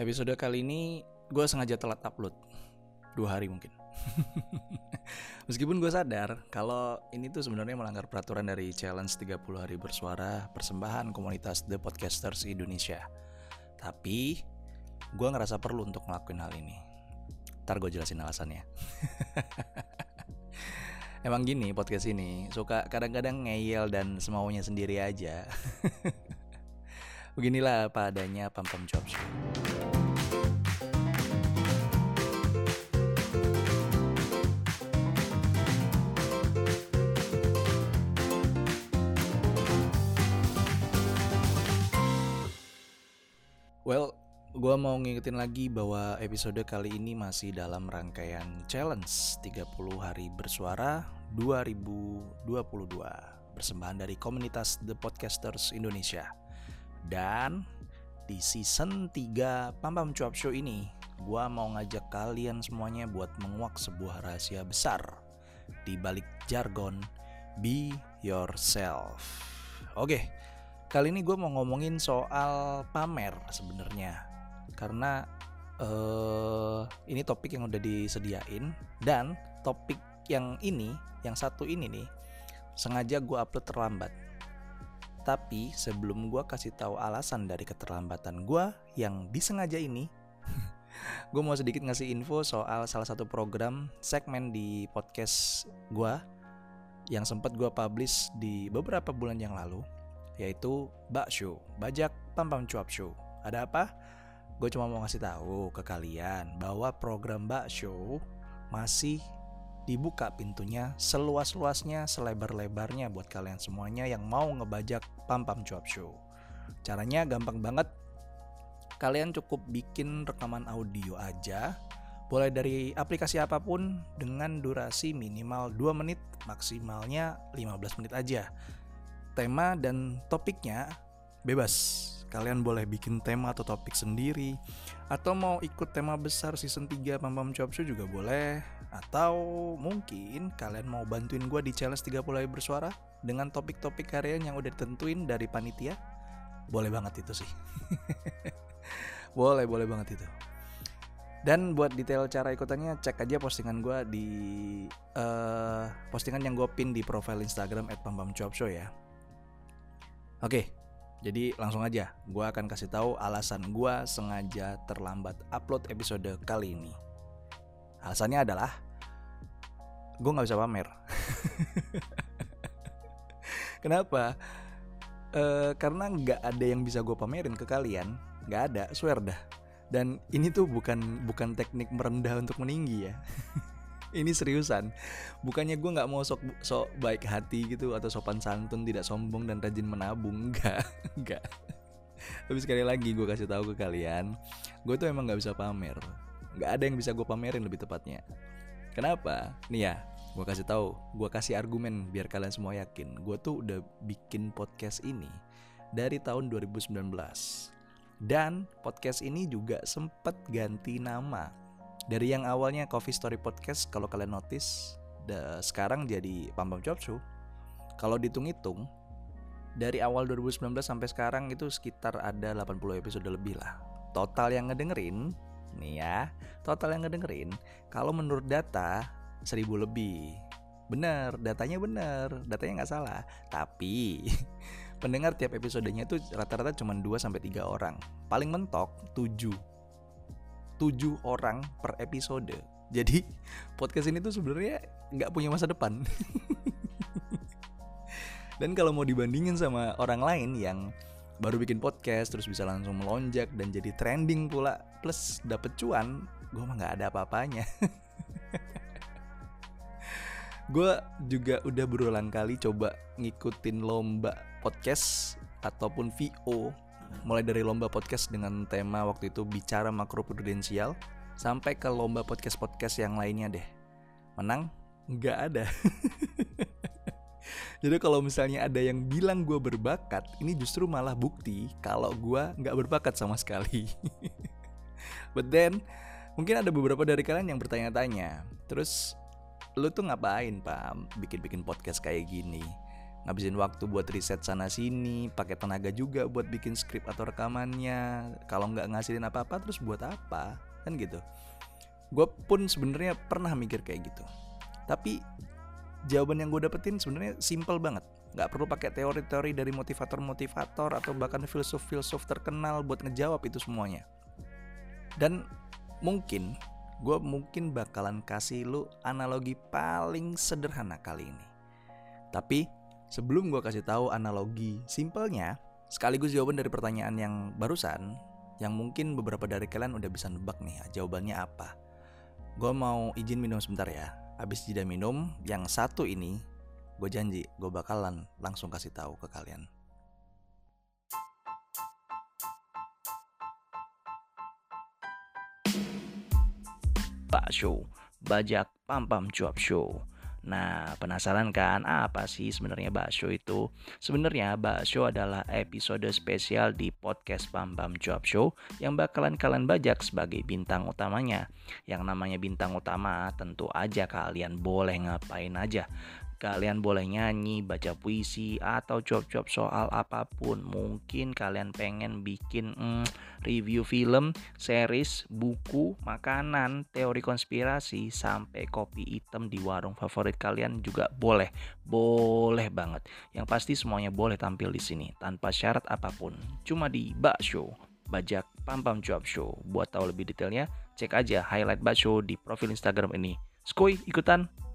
Episode kali ini gue sengaja telat upload Dua hari mungkin Meskipun gue sadar kalau ini tuh sebenarnya melanggar peraturan dari challenge 30 hari bersuara persembahan komunitas The Podcasters Indonesia. Tapi gue ngerasa perlu untuk ngelakuin hal ini. Ntar gue jelasin alasannya. Emang gini podcast ini suka kadang-kadang ngeyel dan semaunya sendiri aja. Beginilah apa adanya Pam Pam Job Well, gue mau ngingetin lagi bahwa episode kali ini masih dalam rangkaian challenge 30 hari bersuara 2022 Persembahan dari komunitas The Podcasters Indonesia. Dan di season 3 Pam Pam Cuap Show ini Gue mau ngajak kalian semuanya buat menguak sebuah rahasia besar Di balik jargon Be Yourself. Oke, kali ini gue mau ngomongin soal pamer sebenarnya. Karena uh, ini topik yang udah disediain dan topik yang ini yang satu ini nih sengaja gue upload terlambat. Tapi sebelum gue kasih tahu alasan dari keterlambatan gue yang disengaja ini gue mau sedikit ngasih info soal salah satu program segmen di podcast gue yang sempat gue publish di beberapa bulan yang lalu yaitu Bak Show, Bajak Pam Pam Cuap Show. Ada apa? Gue cuma mau ngasih tahu ke kalian bahwa program Bak Show masih dibuka pintunya seluas-luasnya, selebar-lebarnya buat kalian semuanya yang mau ngebajak Pam Pam Cuap Show. Caranya gampang banget. Kalian cukup bikin rekaman audio aja, boleh dari aplikasi apa pun dengan durasi minimal 2 menit, maksimalnya 15 menit aja tema dan topiknya bebas. Kalian boleh bikin tema atau topik sendiri Atau mau ikut tema besar season 3 Pam Pam Chop Show juga boleh Atau mungkin kalian mau bantuin gue di challenge 30 hari bersuara Dengan topik-topik harian yang udah ditentuin dari panitia Boleh banget itu sih Boleh, boleh banget itu dan buat detail cara ikutannya cek aja postingan gue di uh, postingan yang gue pin di profile Instagram @pambamcuapshow ya. Oke, jadi langsung aja, gue akan kasih tahu alasan gue sengaja terlambat upload episode kali ini. Alasannya adalah gue nggak bisa pamer. Kenapa? E, karena nggak ada yang bisa gue pamerin ke kalian, nggak ada, swear dah. Dan ini tuh bukan bukan teknik merendah untuk meninggi ya. ini seriusan. Bukannya gue nggak mau sok sok baik hati gitu atau sopan santun tidak sombong dan rajin menabung. Enggak enggak tapi sekali lagi gue kasih tahu ke kalian gue tuh emang nggak bisa pamer. Nggak ada yang bisa gue pamerin lebih tepatnya. Kenapa? Nih ya gue kasih tahu gue kasih argumen biar kalian semua yakin. Gue tuh udah bikin podcast ini dari tahun 2019 dan podcast ini juga sempet ganti nama dari yang awalnya Coffee Story Podcast kalau kalian notice da, sekarang jadi Pambam Show. Kalau dihitung-hitung dari awal 2019 sampai sekarang itu sekitar ada 80 episode lebih lah. Total yang ngedengerin nih ya, total yang ngedengerin kalau menurut data 1000 lebih. Bener, datanya bener, datanya nggak salah. Tapi pendengar tiap episodenya itu rata-rata cuma 2 sampai 3 orang. Paling mentok 7 7 orang per episode. Jadi podcast ini tuh sebenarnya nggak punya masa depan. dan kalau mau dibandingin sama orang lain yang baru bikin podcast terus bisa langsung melonjak dan jadi trending pula plus dapet cuan, gue mah nggak ada apa-apanya. gue juga udah berulang kali coba ngikutin lomba podcast ataupun VO mulai dari lomba podcast dengan tema waktu itu bicara makro prudensial sampai ke lomba podcast-podcast yang lainnya deh. Menang? Nggak ada. Jadi kalau misalnya ada yang bilang gue berbakat, ini justru malah bukti kalau gue nggak berbakat sama sekali. But then, mungkin ada beberapa dari kalian yang bertanya-tanya, terus lu tuh ngapain pak bikin-bikin podcast kayak gini? Ngabisin waktu buat riset sana sini, pakai tenaga juga buat bikin skrip atau rekamannya. Kalau nggak ngasilin apa-apa terus buat apa? Kan gitu. Gue pun sebenarnya pernah mikir kayak gitu. Tapi jawaban yang gue dapetin sebenarnya simple banget. Nggak perlu pakai teori-teori dari motivator-motivator atau bahkan filsuf-filsuf terkenal buat ngejawab itu semuanya. Dan mungkin gue mungkin bakalan kasih lu analogi paling sederhana kali ini. Tapi sebelum gue kasih tahu analogi simpelnya, sekaligus jawaban dari pertanyaan yang barusan, yang mungkin beberapa dari kalian udah bisa nebak nih jawabannya apa. Gue mau izin minum sebentar ya. Habis jeda minum, yang satu ini gue janji gue bakalan langsung kasih tahu ke kalian. Show, Bajak Pam Pam Cuap Show. Nah, penasaran kan apa sih sebenarnya bakso itu? Sebenarnya bakso adalah episode spesial di podcast Pam Pam Cuap Show yang bakalan kalian bajak sebagai bintang utamanya. Yang namanya bintang utama tentu aja kalian boleh ngapain aja. Kalian boleh nyanyi, baca puisi, atau cuap-cuap soal apa pun. Mungkin kalian pengen bikin mm, review film, series, buku, makanan, teori konspirasi, sampai kopi hitam di warung favorit kalian juga boleh. Boleh banget. Yang pasti semuanya boleh tampil di sini tanpa syarat apa pun. Cuma di Bak Show. Bajak Pam Pam Cuap Show. Buat tahu lebih detailnya, cek aja highlight Bak Show di profil Instagram ini. Skoy, ikutan!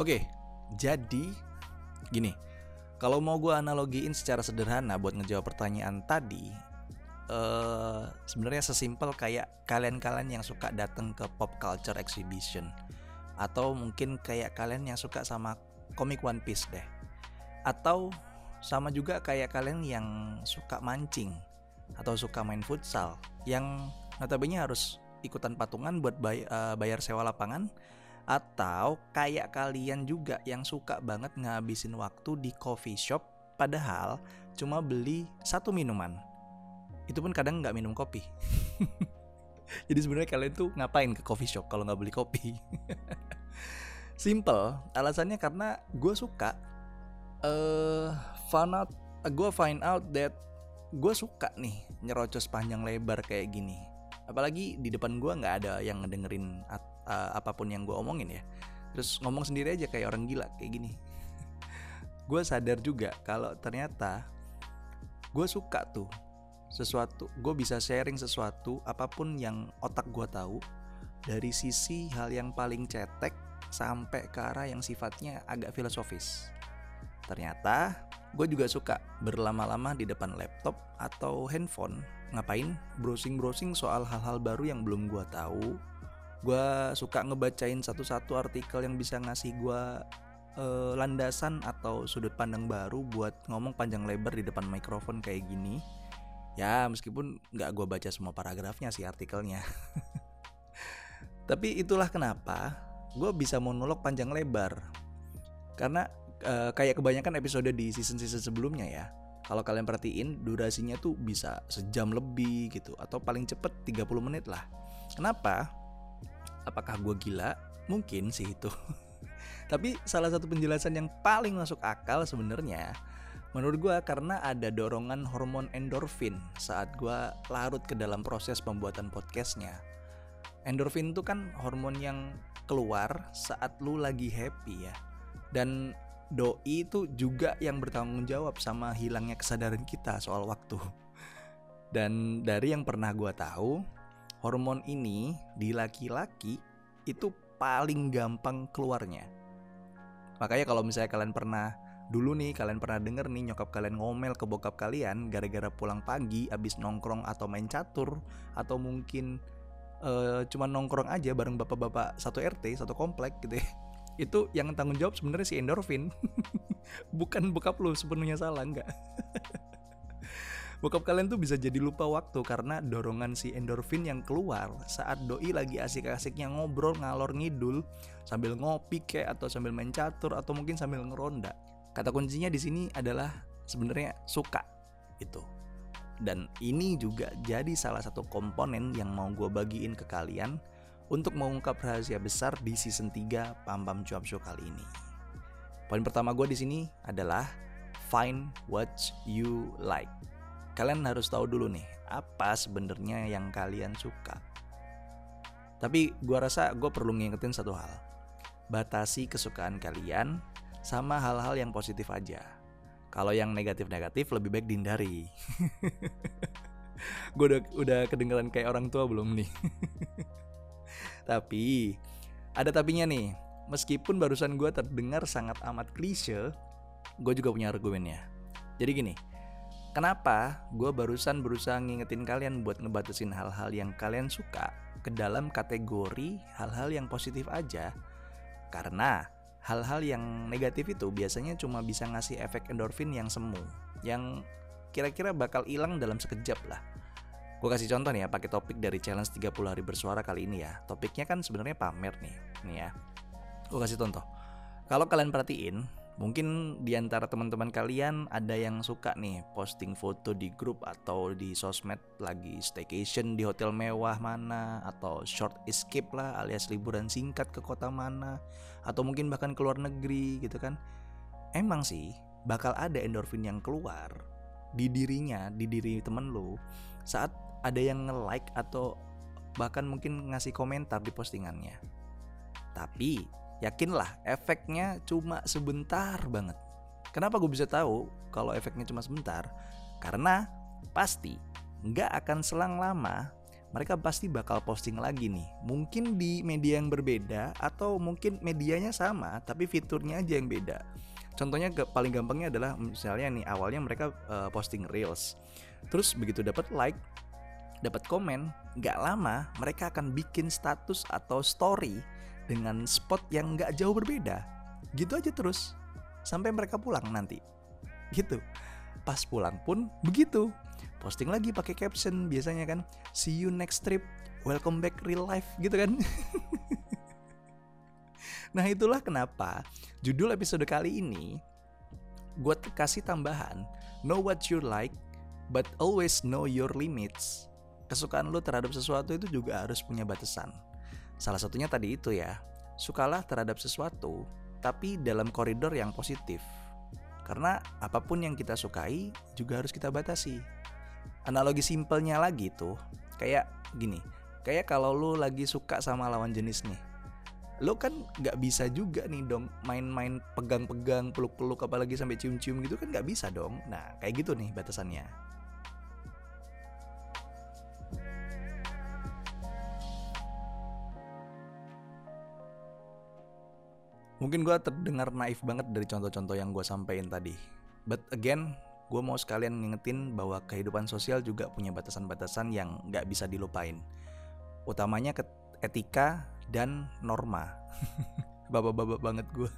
Oke, jadi gini, kalau mau gue analogiin secara sederhana buat ngejawab pertanyaan tadi, uh, sebenarnya sesimpel kayak kalian-kalian yang suka datang ke pop culture exhibition, atau mungkin kayak kalian yang suka sama komik One Piece deh, atau sama juga kayak kalian yang suka mancing atau suka main futsal, yang notabene harus ikutan patungan buat bay uh, bayar sewa lapangan atau kayak kalian juga yang suka banget ngabisin waktu di coffee shop padahal cuma beli satu minuman. Itu pun kadang nggak minum kopi. Jadi sebenarnya kalian tuh ngapain ke coffee shop kalau nggak beli kopi? Simple, alasannya karena gue suka uh, find out, gue find out that gue suka nih nyerocos panjang lebar kayak gini. Apalagi di depan gue nggak ada yang ngedengerin uh, apa pun yang gue omongin ya. Terus ngomong sendiri aja kayak orang gila kayak gini. Gue sadar juga kalau ternyata gue suka tuh sesuatu gue bisa sharing sesuatu apa pun yang otak gue tahu dari sisi hal yang paling cetek sampai ke arah yang sifatnya agak filosofis. Ternyata gue juga suka berlama-lama di depan laptop atau handphone ngapain browsing-browsing soal hal-hal baru yang belum gue tahu gue suka ngebacain satu-satu artikel yang bisa ngasih gue uh, landasan atau sudut pandang baru buat ngomong panjang lebar di depan mikrofon kayak gini. Ya meskipun nggak gue baca semua paragrafnya sih artikelnya. Tapi itulah kenapa gue bisa monolog panjang lebar. Karena uh, kayak kebanyakan episode di season-season sebelumnya ya kalau kalian perhatiin durasinya tuh bisa sejam lebih gitu atau paling cepet 30 menit lah. Kenapa apakah gue gila? Mungkin sih itu. Tapi salah satu penjelasan yang paling masuk akal sebenarnya menurut gue karena ada dorongan hormon endorfin saat gue larut ke dalam proses pembuatan podcastnya. Endorfin itu kan hormon yang keluar saat lu lagi happy ya. Dan doi itu juga yang bertanggung jawab sama hilangnya kesadaran kita soal waktu. Dan dari yang pernah gue tahu, hormon ini di laki-laki itu paling gampang keluarnya. Makanya kalau misalnya kalian pernah dulu nih kalian pernah denger nih nyokap kalian ngomel ke bokap kalian gara-gara pulang pagi abis nongkrong atau main catur atau mungkin uh, cuma nongkrong aja bareng bapak-bapak satu RT satu komplek gitu ya. Itu yang tanggung jawab sebenarnya si endorfin. Bukan bokap lu sepenuhnya salah enggak bokap kalian tuh bisa jadi lupa waktu karena dorongan si endorfin yang keluar saat doi lagi asik-asiknya ngobrol ngalor ngidul sambil ngopi kayak atau sambil main catur atau mungkin sambil ngeronda. Kata kuncinya di sini adalah sebenarnya suka itu. Dan ini juga jadi salah satu komponen yang mau gue bagiin ke kalian untuk mengungkap rahasia besar di season 3 Pam Cuap Show kali ini. Poin pertama gue di sini adalah find what you like. Kalian harus tahu dulu nih, apa sebenarnya yang kalian suka. Tapi gue rasa gue perlu ngingetin satu hal. Batasi kesukaan kalian sama hal-hal yang positif aja. Kalau yang negatif-negatif lebih baik dihindari. gue udah udah kedengeran kayak orang tua belum nih? Tapi ada tapinya nih. Meskipun barusan gue terdengar sangat amat klise, gue juga punya argumennya. Jadi gini, kenapa gue barusan berusaha ngingetin kalian buat ngebatasin hal-hal yang kalian suka ke dalam kategori hal-hal yang positif aja? Karena hal-hal yang negatif itu biasanya cuma bisa ngasih efek endorfin yang semu, yang kira-kira bakal hilang dalam sekejap lah. Gue kasih contoh nih ya, pakai topik dari challenge 30 hari bersuara kali ini ya. Topiknya kan sebenarnya pamer nih. Nih ya. Gue kasih contoh. Kalau kalian perhatiin, mungkin di antara teman-teman kalian ada yang suka nih posting foto di grup atau di sosmed lagi staycation di hotel mewah mana atau short escape lah alias liburan singkat ke kota mana atau mungkin bahkan ke luar negeri gitu kan. Emang sih bakal ada endorfin yang keluar di dirinya, di diri temen lu saat ada yang nge-like atau bahkan mungkin ngasih komentar di postingannya. Tapi yakinlah efeknya cuma sebentar banget. Kenapa gue bisa tahu kalau efeknya cuma sebentar? Karena pasti nggak akan selang lama mereka pasti bakal posting lagi nih. Mungkin di media yang berbeda atau mungkin medianya sama tapi fiturnya aja yang beda. Contohnya paling gampangnya adalah misalnya nih awalnya mereka uh, posting reels. Terus begitu dapat like dapat komen, nggak lama mereka akan bikin status atau story dengan spot yang nggak jauh berbeda. Gitu aja terus sampai mereka pulang nanti. Gitu. Pas pulang pun begitu. Posting lagi pakai caption biasanya kan, see you next trip, welcome back real life gitu kan. nah itulah kenapa judul episode kali ini gue kasih tambahan know what you like but always know your limits kesukaan lo terhadap sesuatu itu juga harus punya batasan. Salah satunya tadi itu ya, sukalah terhadap sesuatu, tapi dalam koridor yang positif. Karena apa pun yang kita sukai juga harus kita batasi. Analogi simpelnya lagi tuh, kayak gini, kayak kalau lo lagi suka sama lawan jenis nih, lo kan nggak bisa juga nih dong main-main pegang-pegang peluk-peluk apalagi sampai cium-cium gitu kan nggak bisa dong nah kayak gitu nih batasannya Mungkin gue terdengar naif banget dari contoh-contoh yang gue sampaikan tadi. But again, gue mau sekalian ngingetin bahwa kehidupan sosial juga punya batasan-batasan yang gak bisa dilupain. Utamanya ke etika dan norma. Bapak-bapak banget gue.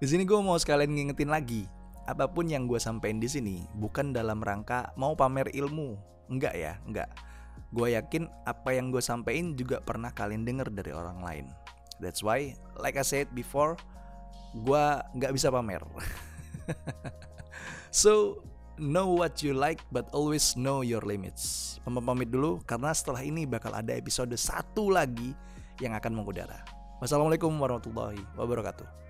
di sini gue mau sekalian ngingetin lagi, apa pun yang gue sampaikan di sini bukan dalam rangka mau pamer ilmu, enggak ya, enggak. Gue yakin apa yang gue sampaikan juga pernah kalian denger dari orang lain. That's why, like I said before, gue nggak bisa pamer. so, know what you like but always know your limits. Pamit pamit dulu karena setelah ini bakal ada episode satu lagi yang akan mengudara. Wassalamualaikum warahmatullahi wabarakatuh.